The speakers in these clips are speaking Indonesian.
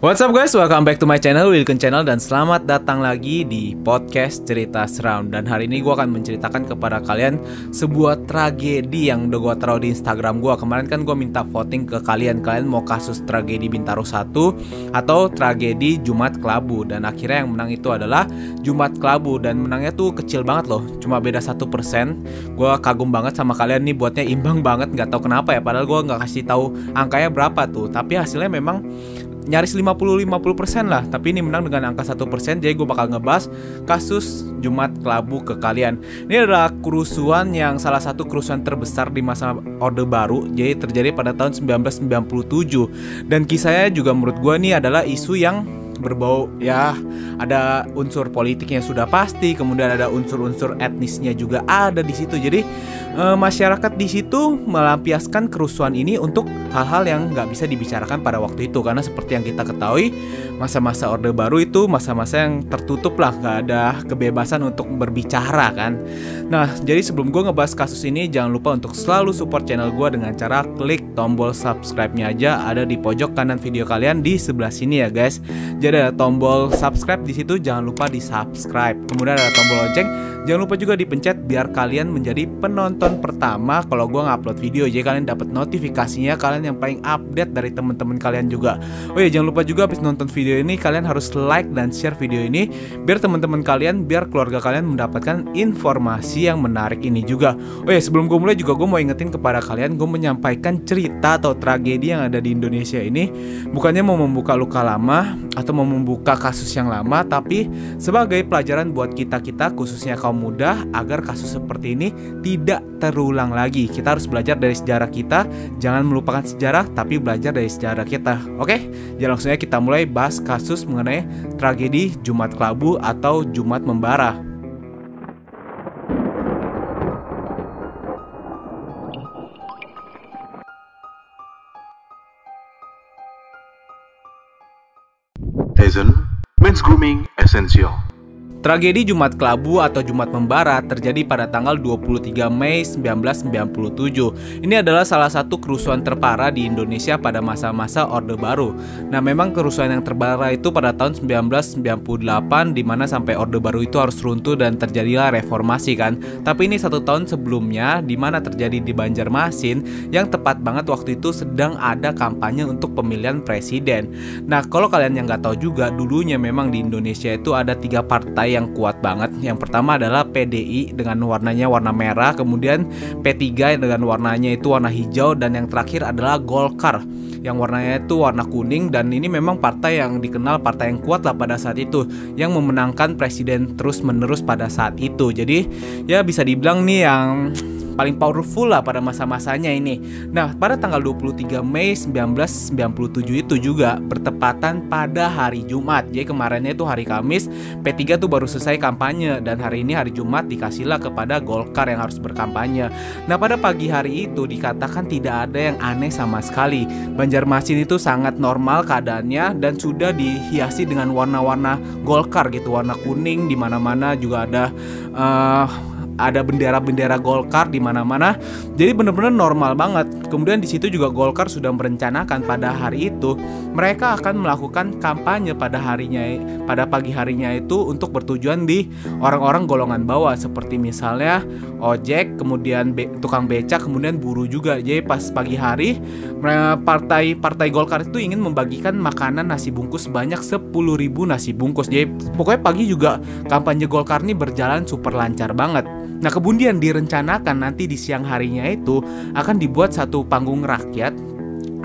What's up guys, welcome back to my channel, Wilkon Channel Dan selamat datang lagi di podcast cerita seram. Dan hari ini gue akan menceritakan kepada kalian Sebuah tragedi yang udah gue taruh di Instagram gue Kemarin kan gue minta voting ke kalian. Kalian mau kasus tragedi Bintaro 1 Atau tragedi Jumat Kelabu. Dan akhirnya yang menang itu adalah Jumat Kelabu. Dan menangnya tuh kecil banget loh Cuma beda 1% Gue kagum banget sama kalian nih Buatnya imbang banget, Gak tahu kenapa ya Padahal gue gak kasih tahu angkanya berapa tuh. Tapi hasilnya memang nyaris 50-50% lah tapi ini menang dengan angka 1% jadi gue bakal ngebahas kasus Jumat Kelabu ke kalian. Ini adalah kerusuhan yang salah satu kerusuhan terbesar di masa Orde Baru jadi terjadi pada tahun 1997 dan kisahnya juga menurut gue ini adalah isu yang berbau ya ada unsur politiknya sudah pasti kemudian ada unsur-unsur etnisnya juga ada di situ. Jadi e, masyarakat di situ melampiaskan kerusuhan ini untuk hal-hal yang nggak bisa dibicarakan pada waktu itu. Karena seperti yang kita ketahui masa-masa orde baru itu masa-masa yang tertutup lah nggak ada kebebasan untuk berbicara kan. Nah jadi sebelum gue ngebahas kasus ini jangan lupa untuk selalu support channel gue dengan cara klik tombol subscribe-nya aja. Ada di pojok kanan video kalian di sebelah sini ya guys. Jadi ada tombol subscribe di situ jangan lupa di subscribe. Kemudian ada tombol lonceng jangan lupa juga dipencet biar kalian menjadi penonton pertama kalau gue ngupload video. Jadi kalian dapat notifikasinya kalian yang paling update dari teman-teman kalian juga. Oh ya jangan lupa juga habis nonton video ini kalian harus like dan share video ini biar teman-teman kalian biar keluarga kalian mendapatkan informasi yang menarik ini juga. Oh ya sebelum gue mulai juga gue mau ingetin kepada kalian gue menyampaikan cerita atau tragedi yang ada di Indonesia ini. Bukannya mau membuka luka lama atau mau membuka kasus yang lama tapi sebagai pelajaran buat kita-kita khususnya kaum muda agar kasus seperti ini tidak terulang lagi. Kita harus belajar dari sejarah kita, jangan melupakan sejarah tapi belajar dari sejarah kita. Oke? Jadi langsung aja kita mulai bahas kasus mengenai tragedi Jumat Kelabu atau Jumat Membara. Tizen Men's Grooming Essential Tragedi Jumat Kelabu atau Jumat Membara terjadi pada tanggal 23 Mei 1997. Ini adalah salah satu kerusuhan terparah di Indonesia pada masa-masa Orde Baru. Nah, memang kerusuhan yang terparah itu pada tahun 1998 di mana sampai Orde Baru itu harus runtuh dan terjadilah reformasi kan. Tapi ini satu tahun sebelumnya di mana terjadi di Banjarmasin yang tepat banget waktu itu sedang ada kampanye untuk pemilihan presiden. Nah, kalau kalian yang nggak tahu juga dulunya memang di Indonesia itu ada tiga partai yang kuat banget. Yang pertama adalah PDI dengan warnanya warna merah, kemudian P3 dengan warnanya itu warna hijau dan yang terakhir adalah Golkar yang warnanya itu warna kuning dan ini memang partai yang dikenal partai yang kuat lah pada saat itu yang memenangkan presiden terus menerus pada saat itu. Jadi ya bisa dibilang nih yang paling powerful lah pada masa-masanya ini. Nah, pada tanggal 23 Mei 1997 itu juga bertepatan pada hari Jumat. Jadi kemarinnya itu hari Kamis, P3 tuh baru selesai kampanye dan hari ini hari Jumat dikasihlah kepada Golkar yang harus berkampanye. Nah, pada pagi hari itu dikatakan tidak ada yang aneh sama sekali. Banjarmasin itu sangat normal keadaannya dan sudah dihiasi dengan warna-warna Golkar gitu, warna kuning di mana-mana juga ada uh, ada bendera-bendera Golkar di mana-mana. Jadi benar-benar normal banget. Kemudian di situ juga Golkar sudah merencanakan pada hari itu mereka akan melakukan kampanye pada harinya pada pagi harinya itu untuk bertujuan di orang-orang golongan bawah seperti misalnya ojek, kemudian be, tukang becak, kemudian buruh juga. Jadi pas pagi hari partai partai Golkar itu ingin membagikan makanan nasi bungkus sebanyak 10.000 nasi bungkus. Jadi pokoknya pagi juga kampanye Golkar ini berjalan super lancar banget. Nah, kemudian direncanakan nanti di siang harinya itu akan dibuat satu panggung rakyat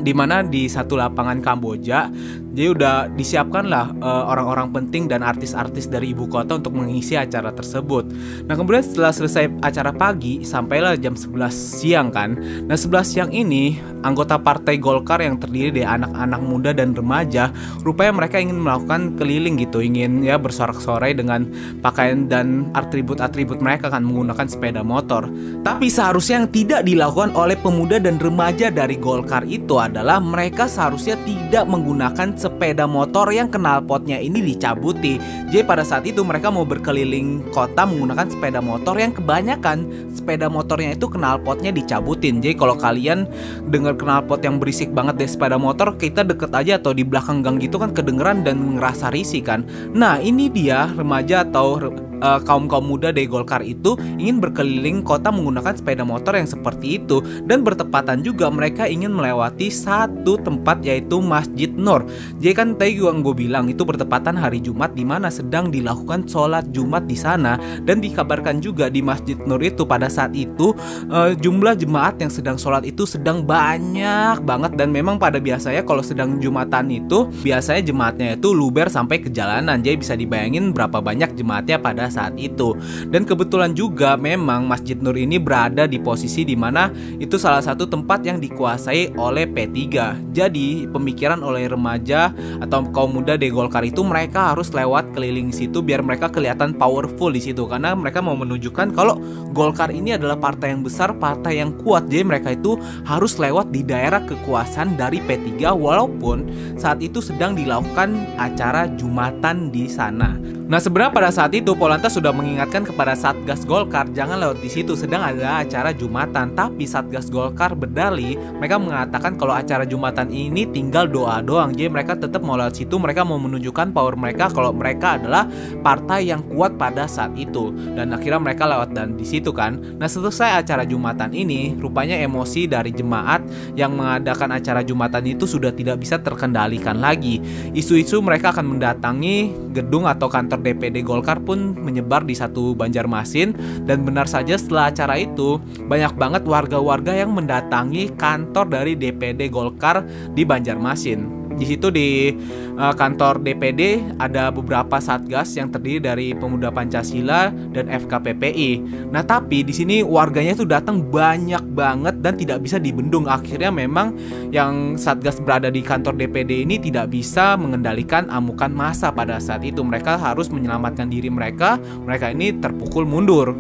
di mana di satu lapangan Kamboja Jadi udah disiapkan lah uh, orang-orang penting dan artis-artis dari ibu kota untuk mengisi acara tersebut. Nah kemudian setelah selesai acara pagi sampailah jam 11 siang kan. Nah 11 siang ini anggota partai Golkar yang terdiri dari anak-anak muda dan remaja, rupanya mereka ingin melakukan keliling gitu, ingin ya bersorak-sorai dengan pakaian dan atribut-atribut mereka kan menggunakan sepeda motor. Tapi seharusnya yang tidak dilakukan oleh pemuda dan remaja dari Golkar itu adalah mereka seharusnya tidak menggunakan sepeda motor yang knalpotnya ini dicabuti. Jadi pada saat itu mereka mau berkeliling kota menggunakan sepeda motor yang kebanyakan sepeda motornya itu knalpotnya dicabutin. Jadi kalau kalian dengar knalpot yang berisik banget dari sepeda motor, kita deket aja atau di belakang gang gitu kan kedengeran dan ngerasa risih kan. Nah ini dia remaja atau uh, kaum kaum muda dari Golkar itu ingin berkeliling kota menggunakan sepeda motor yang seperti itu. Dan bertepatan juga mereka ingin melewati satu tempat yaitu Masjid Nur. Jadi kan tadi yang gue bilang itu bertepatan hari Jumat di mana sedang dilakukan sholat Jumat di sana. Dan dikabarkan juga di Masjid Nur itu pada saat itu uh, jumlah jemaat yang sedang sholat itu sedang banyak banget. Dan memang pada biasanya kalau sedang Jumatan itu biasanya jemaatnya itu luber sampai ke jalanan. Jadi bisa dibayangin berapa banyak jemaatnya pada pada saat itu. Dan kebetulan juga memang Masjid Nur ini berada di posisi di mana itu salah satu tempat yang dikuasai oleh P3. Jadi pemikiran oleh remaja atau kaum muda di Golkar itu mereka harus lewat keliling situ biar mereka kelihatan powerful di situ karena mereka mau menunjukkan kalau Golkar ini adalah partai yang besar, partai yang kuat. Jadi mereka itu harus lewat di daerah kekuasaan dari P3 walaupun saat itu sedang dilakukan acara Jumatan di sana. Nah sebenarnya pada saat itu Polantas sudah mengingatkan kepada Satgas Golkar jangan lewat di situ sedang ada acara Jumatan. Tapi Satgas Golkar berdali mereka mengatakan kalau acara Jumatan ini tinggal doa doang. Jadi mereka tetap mau lewat situ mereka mau menunjukkan power mereka kalau mereka adalah partai yang kuat pada saat itu. Dan akhirnya mereka lewat dan di situ kan. Nah selesai acara Jumatan ini rupanya emosi dari jemaat yang mengadakan acara Jumatan itu sudah tidak bisa terkendalikan lagi. Isu-isu mereka akan mendatangi gedung atau kantor kantor DPD Golkar pun menyebar di satu Banjarmasin. Dan benar saja setelah acara itu banyak banget warga-warga yang mendatangi kantor dari DPD Golkar di Banjarmasin di situ di uh, kantor DPD ada beberapa satgas yang terdiri dari Pemuda Pancasila dan FKPPI. Nah, tapi di sini warganya itu datang banyak banget dan tidak bisa dibendung. Akhirnya memang yang satgas berada di kantor DPD ini tidak bisa mengendalikan amukan massa pada saat itu. Mereka harus menyelamatkan diri mereka. Mereka ini terpukul mundur.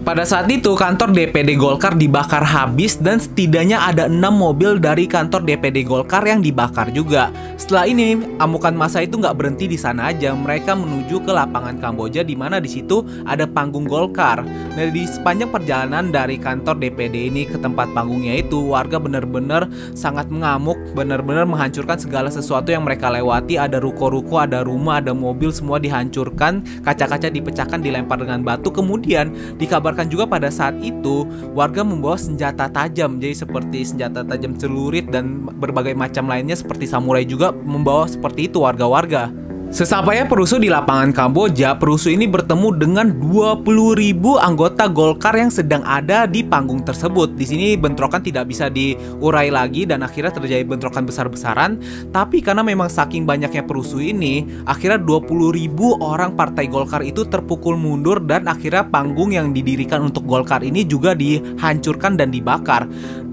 Pada saat itu kantor DPD Golkar dibakar habis dan setidaknya ada enam mobil dari kantor DPD Golkar yang dibakar juga. Setelah ini amukan masa itu nggak berhenti di sana aja, mereka menuju ke lapangan Kamboja di mana di situ ada panggung Golkar. Nah di sepanjang perjalanan dari kantor DPD ini ke tempat panggungnya itu warga benar-benar sangat mengamuk, benar-benar menghancurkan segala sesuatu yang mereka lewati. Ada ruko-ruko, ada rumah, ada mobil semua dihancurkan, kaca-kaca dipecahkan, dilempar dengan batu. Kemudian dikabar dikabarkan juga pada saat itu warga membawa senjata tajam jadi seperti senjata tajam celurit dan berbagai macam lainnya seperti samurai juga membawa seperti itu warga-warga. Sesampainya Perusuh di lapangan Kamboja, Perusuh ini bertemu dengan 20.000 anggota Golkar yang sedang ada di panggung tersebut. Di sini bentrokan tidak bisa diurai lagi dan akhirnya terjadi bentrokan besar-besaran. Tapi karena memang saking banyaknya Perusuh ini, akhirnya 20.000 orang partai Golkar itu terpukul mundur dan akhirnya panggung yang didirikan untuk Golkar ini juga dihancurkan dan dibakar.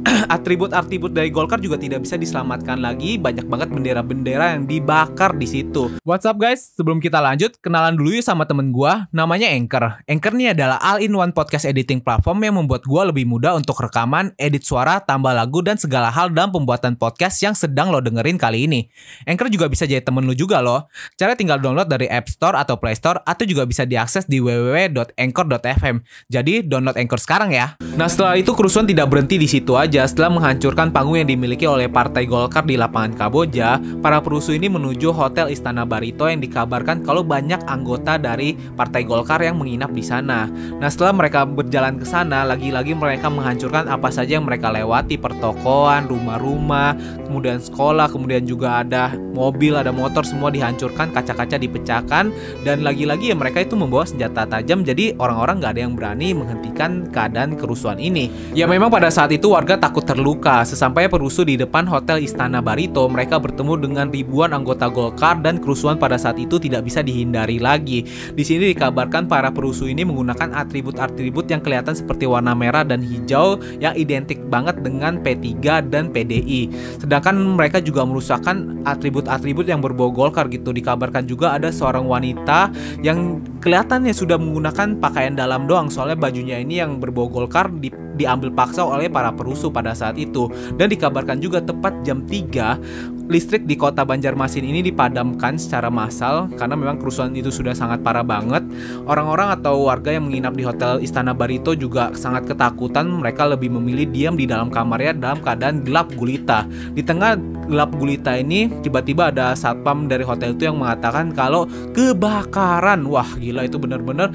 atribut-atribut dari Golkar juga tidak bisa diselamatkan lagi. Banyak banget bendera-bendera yang dibakar di situ. What's up guys? Sebelum kita lanjut, kenalan dulu yuk sama temen gue. Namanya Anchor. Anchor ini adalah all-in-one podcast editing platform yang membuat gue lebih mudah untuk rekaman, edit suara, tambah lagu, dan segala hal dalam pembuatan podcast yang sedang lo dengerin kali ini. Anchor juga bisa jadi temen lo juga loh. Cara tinggal download dari App Store atau Play Store atau juga bisa diakses di www.anchor.fm. Jadi download Anchor sekarang ya. Nah setelah itu kerusuhan tidak berhenti di situ aja setelah menghancurkan panggung yang dimiliki oleh Partai Golkar di lapangan Kamboja, para perusuh ini menuju Hotel Istana Barita Barito yang dikabarkan kalau banyak anggota dari Partai Golkar yang menginap di sana. Nah, setelah mereka berjalan ke sana, lagi-lagi mereka menghancurkan apa saja yang mereka lewati, pertokoan, rumah-rumah, kemudian sekolah, kemudian juga ada mobil, ada motor semua dihancurkan, kaca-kaca dipecahkan dan lagi-lagi ya mereka itu membawa senjata tajam jadi orang-orang nggak ada yang berani menghentikan keadaan kerusuhan ini. Ya memang pada saat itu warga takut terluka. Sesampai perusuh di depan Hotel Istana Barito, mereka bertemu dengan ribuan anggota Golkar dan kerusuhan pada saat itu tidak bisa dihindari lagi. Di sini dikabarkan para perusuh ini menggunakan atribut-atribut yang kelihatan seperti warna merah dan hijau yang identik banget dengan P3 dan PDI. Sedangkan mereka juga merusakkan atribut-atribut yang berbau Golkar gitu. Dikabarkan juga ada seorang wanita yang kelihatannya sudah menggunakan pakaian dalam doang soalnya bajunya ini yang berbau Golkar di diambil paksa oleh para perusuh pada saat itu dan dikabarkan juga tepat jam 3 listrik di kota Banjarmasin ini dipadamkan secara massal karena memang kerusuhan itu sudah sangat parah banget. Orang-orang atau warga yang menginap di hotel Istana Barito juga sangat ketakutan. Mereka lebih memilih diam di dalam kamarnya dalam keadaan gelap gulita. Di tengah gelap gulita ini tiba-tiba ada satpam dari hotel itu yang mengatakan kalau kebakaran. Wah, gila itu benar-benar.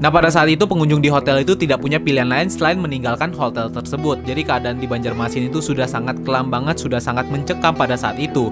Nah, pada saat itu pengunjung di hotel itu tidak punya pilihan lain selain meninggalkan hotel tersebut. Jadi keadaan di Banjarmasin itu sudah sangat kelam banget, sudah sangat mencekam pada saat itu.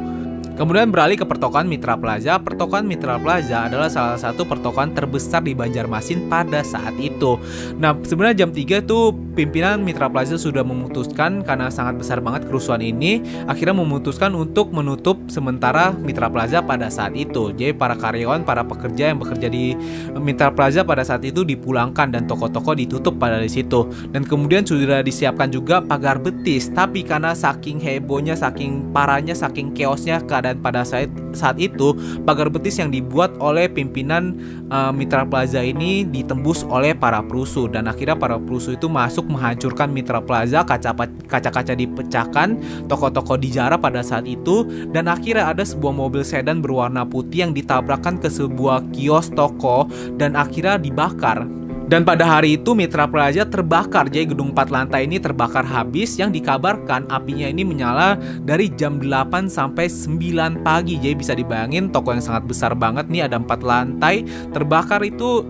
Kemudian beralih ke pertokoan Mitra Plaza. Pertokoan Mitra Plaza adalah salah satu pertokoan terbesar di Banjarmasin pada saat itu. Nah, sebenarnya jam 3 tuh pimpinan Mitra Plaza sudah memutuskan karena sangat besar banget kerusuhan ini, akhirnya memutuskan untuk menutup sementara Mitra Plaza pada saat itu. Jadi para karyawan, para pekerja yang bekerja di Mitra Plaza pada saat itu dipulangkan dan toko-toko ditutup pada di situ. Dan kemudian sudah disiapkan juga pagar betis, tapi karena saking hebohnya, saking parahnya, saking chaosnya keadaan pada saat saat itu, pagar betis yang dibuat oleh pimpinan uh, Mitra Plaza ini ditembus oleh para perusuh dan akhirnya para perusuh itu masuk menghancurkan Mitra Plaza, kaca-kaca dipecahkan, toko-toko dijarah pada saat itu, dan akhirnya ada sebuah mobil sedan berwarna putih yang ditabrakkan ke sebuah kios toko dan akhirnya dibakar. Dan pada hari itu Mitra Plaza terbakar, jadi gedung 4 lantai ini terbakar habis. Yang dikabarkan apinya ini menyala dari jam 8 sampai 9 pagi. Jadi bisa dibayangin toko yang sangat besar banget nih ada 4 lantai. Terbakar itu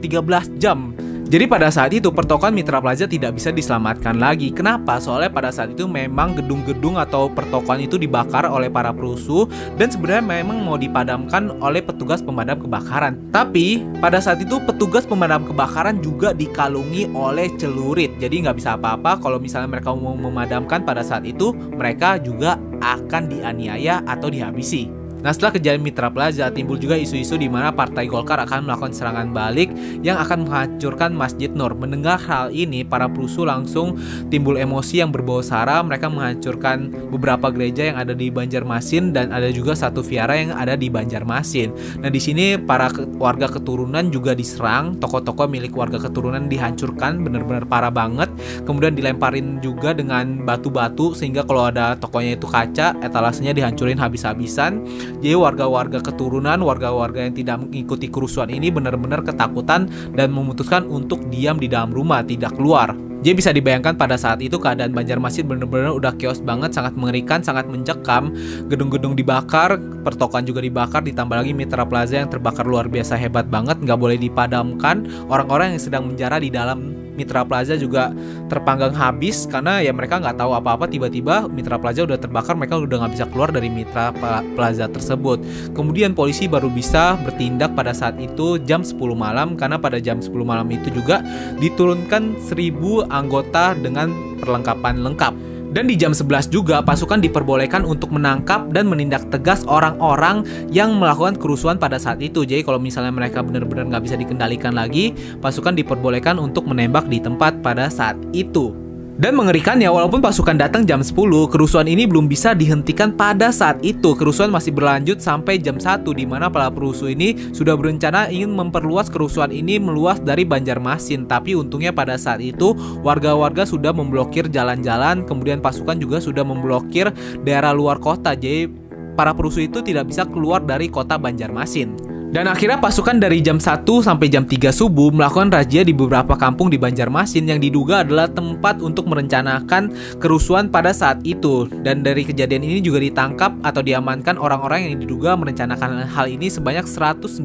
13 jam jadi pada saat itu pertokoan Mitra Plaza tidak bisa diselamatkan lagi. Kenapa? Soalnya pada saat itu memang gedung-gedung atau pertokoan itu dibakar oleh para perusuh dan sebenarnya memang mau dipadamkan oleh petugas pemadam kebakaran. Tapi pada saat itu petugas pemadam kebakaran juga dikalungi oleh celurit. Jadi nggak bisa apa-apa kalau misalnya mereka mau memadamkan pada saat itu mereka juga akan dianiaya atau dihabisi. Nah setelah kejadian Mitra Plaza timbul juga isu-isu di mana Partai Golkar akan melakukan serangan balik yang akan menghancurkan Masjid Nur. Mendengar hal ini, para perusuh langsung timbul emosi yang berbau sara. Mereka menghancurkan beberapa gereja yang ada di Banjarmasin dan ada juga satu viara yang ada di Banjarmasin. Nah di sini para warga keturunan juga diserang, toko-toko milik warga keturunan dihancurkan, benar-benar parah banget. Kemudian dilemparin juga dengan batu-batu sehingga kalau ada tokonya itu kaca, etalasenya dihancurin habis-habisan. Jadi warga-warga keturunan, warga-warga yang tidak mengikuti kerusuhan ini benar-benar ketakutan dan memutuskan untuk diam di dalam rumah, tidak keluar. Jadi bisa dibayangkan pada saat itu keadaan Banjarmasin benar-benar udah chaos banget, sangat mengerikan, sangat mencekam. Gedung-gedung dibakar, pertokoan juga dibakar, ditambah lagi Mitra Plaza yang terbakar luar biasa hebat banget, nggak boleh dipadamkan. Orang-orang yang sedang menjara di dalam Mitra Plaza juga terpanggang habis karena ya mereka nggak tahu apa-apa. Tiba-tiba Mitra Plaza udah terbakar mereka udah nggak bisa keluar dari Mitra Plaza tersebut. Kemudian polisi baru bisa bertindak pada saat itu jam 10 malam karena pada jam 10 malam itu juga diturunkan 1000 anggota dengan perlengkapan lengkap dan di jam 11 juga pasukan diperbolehkan untuk menangkap dan menindak tegas orang-orang yang melakukan kerusuhan pada saat itu. Jadi kalau misalnya mereka benar-benar nggak bisa dikendalikan lagi, pasukan diperbolehkan untuk menembak di tempat pada saat itu. Dan mengerikannya, walaupun pasukan datang jam 10, kerusuhan ini belum bisa dihentikan pada saat itu. Kerusuhan masih berlanjut sampai jam 1, di mana para perusuh ini sudah berencana ingin memperluas kerusuhan ini meluas dari Banjarmasin. Tapi untungnya pada saat itu, warga-warga sudah memblokir jalan-jalan, kemudian pasukan juga sudah memblokir daerah luar kota. Jadi, para perusuh itu tidak bisa keluar dari kota Banjarmasin. Dan akhirnya pasukan dari jam 1 sampai jam 3 subuh melakukan razia di beberapa kampung di Banjarmasin yang diduga adalah tempat untuk merencanakan kerusuhan pada saat itu. Dan dari kejadian ini juga ditangkap atau diamankan orang-orang yang diduga merencanakan hal ini sebanyak 195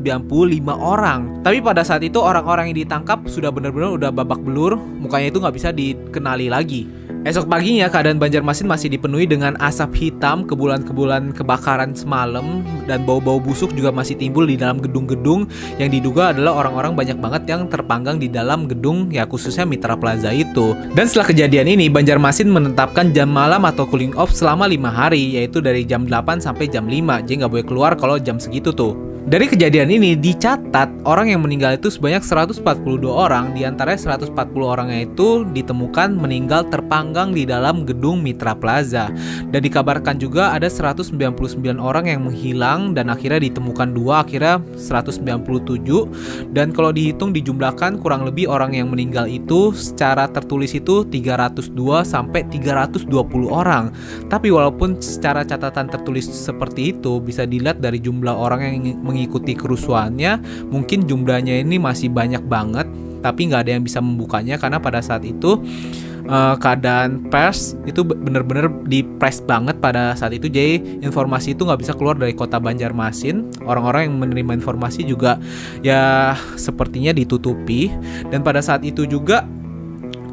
orang. Tapi pada saat itu orang-orang yang ditangkap sudah benar-benar udah babak belur, mukanya itu nggak bisa dikenali lagi. Esok paginya keadaan Banjarmasin masih dipenuhi dengan asap hitam, kebulan-kebulan kebakaran semalam, dan bau-bau busuk juga masih timbul di dalam gedung-gedung yang diduga adalah orang-orang banyak banget yang terpanggang di dalam gedung ya khususnya Mitra Plaza itu. Dan setelah kejadian ini, Banjarmasin menetapkan jam malam atau cooling off selama lima hari, yaitu dari jam 8 sampai jam 5, jadi nggak boleh keluar kalau jam segitu tuh. Dari kejadian ini dicatat orang yang meninggal itu sebanyak 142 orang, di antaranya 140 orangnya itu ditemukan meninggal terpanggang di dalam gedung Mitra Plaza. Dan dikabarkan juga ada 199 orang yang menghilang dan akhirnya ditemukan dua, akhirnya 197. Dan kalau dihitung dijumlahkan kurang lebih orang yang meninggal itu secara tertulis itu 302 sampai 320 orang. Tapi walaupun secara catatan tertulis seperti itu bisa dilihat dari jumlah orang yang mengikuti kerusuhannya mungkin jumlahnya ini masih banyak banget tapi nggak ada yang bisa membukanya karena pada saat itu uh, keadaan pers itu bener-bener di press banget pada saat itu. Jadi informasi itu nggak bisa keluar dari kota Banjarmasin. Orang-orang yang menerima informasi juga ya sepertinya ditutupi. Dan pada saat itu juga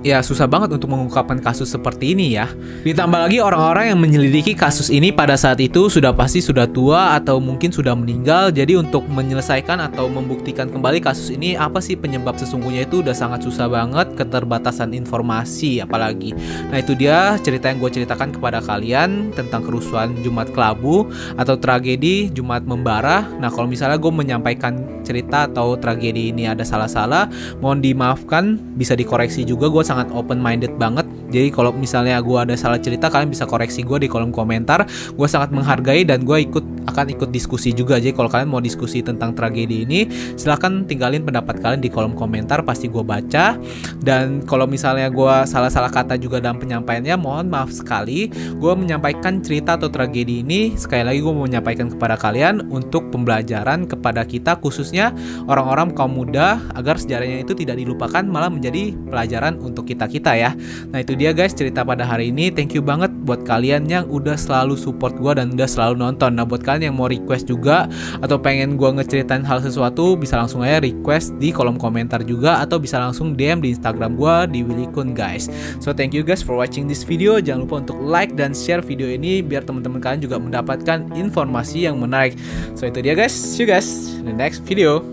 ya susah banget untuk mengungkapkan kasus seperti ini ya. Ditambah lagi orang-orang yang menyelidiki kasus ini pada saat itu sudah pasti sudah tua atau mungkin sudah meninggal. Jadi untuk menyelesaikan atau membuktikan kembali kasus ini apa sih penyebab sesungguhnya itu udah sangat susah banget keterbatasan informasi apalagi. Nah itu dia cerita yang gue ceritakan kepada kalian tentang kerusuhan Jumat Kelabu atau tragedi Jumat Membara. Nah kalau misalnya gue menyampaikan cerita atau tragedi ini ada salah-salah, mohon dimaafkan, bisa dikoreksi juga. Gue sangat open minded banget. Jadi kalau misalnya gue ada salah cerita kalian bisa koreksi gue di kolom komentar. Gue sangat menghargai dan gue ikut akan ikut diskusi juga jadi kalau kalian mau diskusi tentang tragedi ini silahkan tinggalin pendapat kalian di kolom komentar pasti gue baca dan kalau misalnya gue salah-salah kata juga dalam penyampaiannya mohon maaf sekali gue menyampaikan cerita atau tragedi ini sekali lagi gue mau menyampaikan kepada kalian untuk pembelajaran kepada kita khususnya orang-orang kaum muda agar sejarahnya itu tidak dilupakan malah menjadi pelajaran untuk kita-kita ya. Nah itu dia guys cerita pada hari ini. Thank you banget buat kalian yang udah selalu support gue dan udah selalu nonton. Nah buat kalian yang mau request juga atau pengen gue ngeceritain hal sesuatu bisa langsung aja request di kolom komentar juga atau bisa langsung DM di Instagram gue di Willy guys. So thank you guys for watching this video. Jangan lupa untuk like dan share video ini biar teman-teman kalian juga mendapatkan informasi yang menarik. So itu dia guys. See you guys in the next video.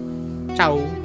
Ciao.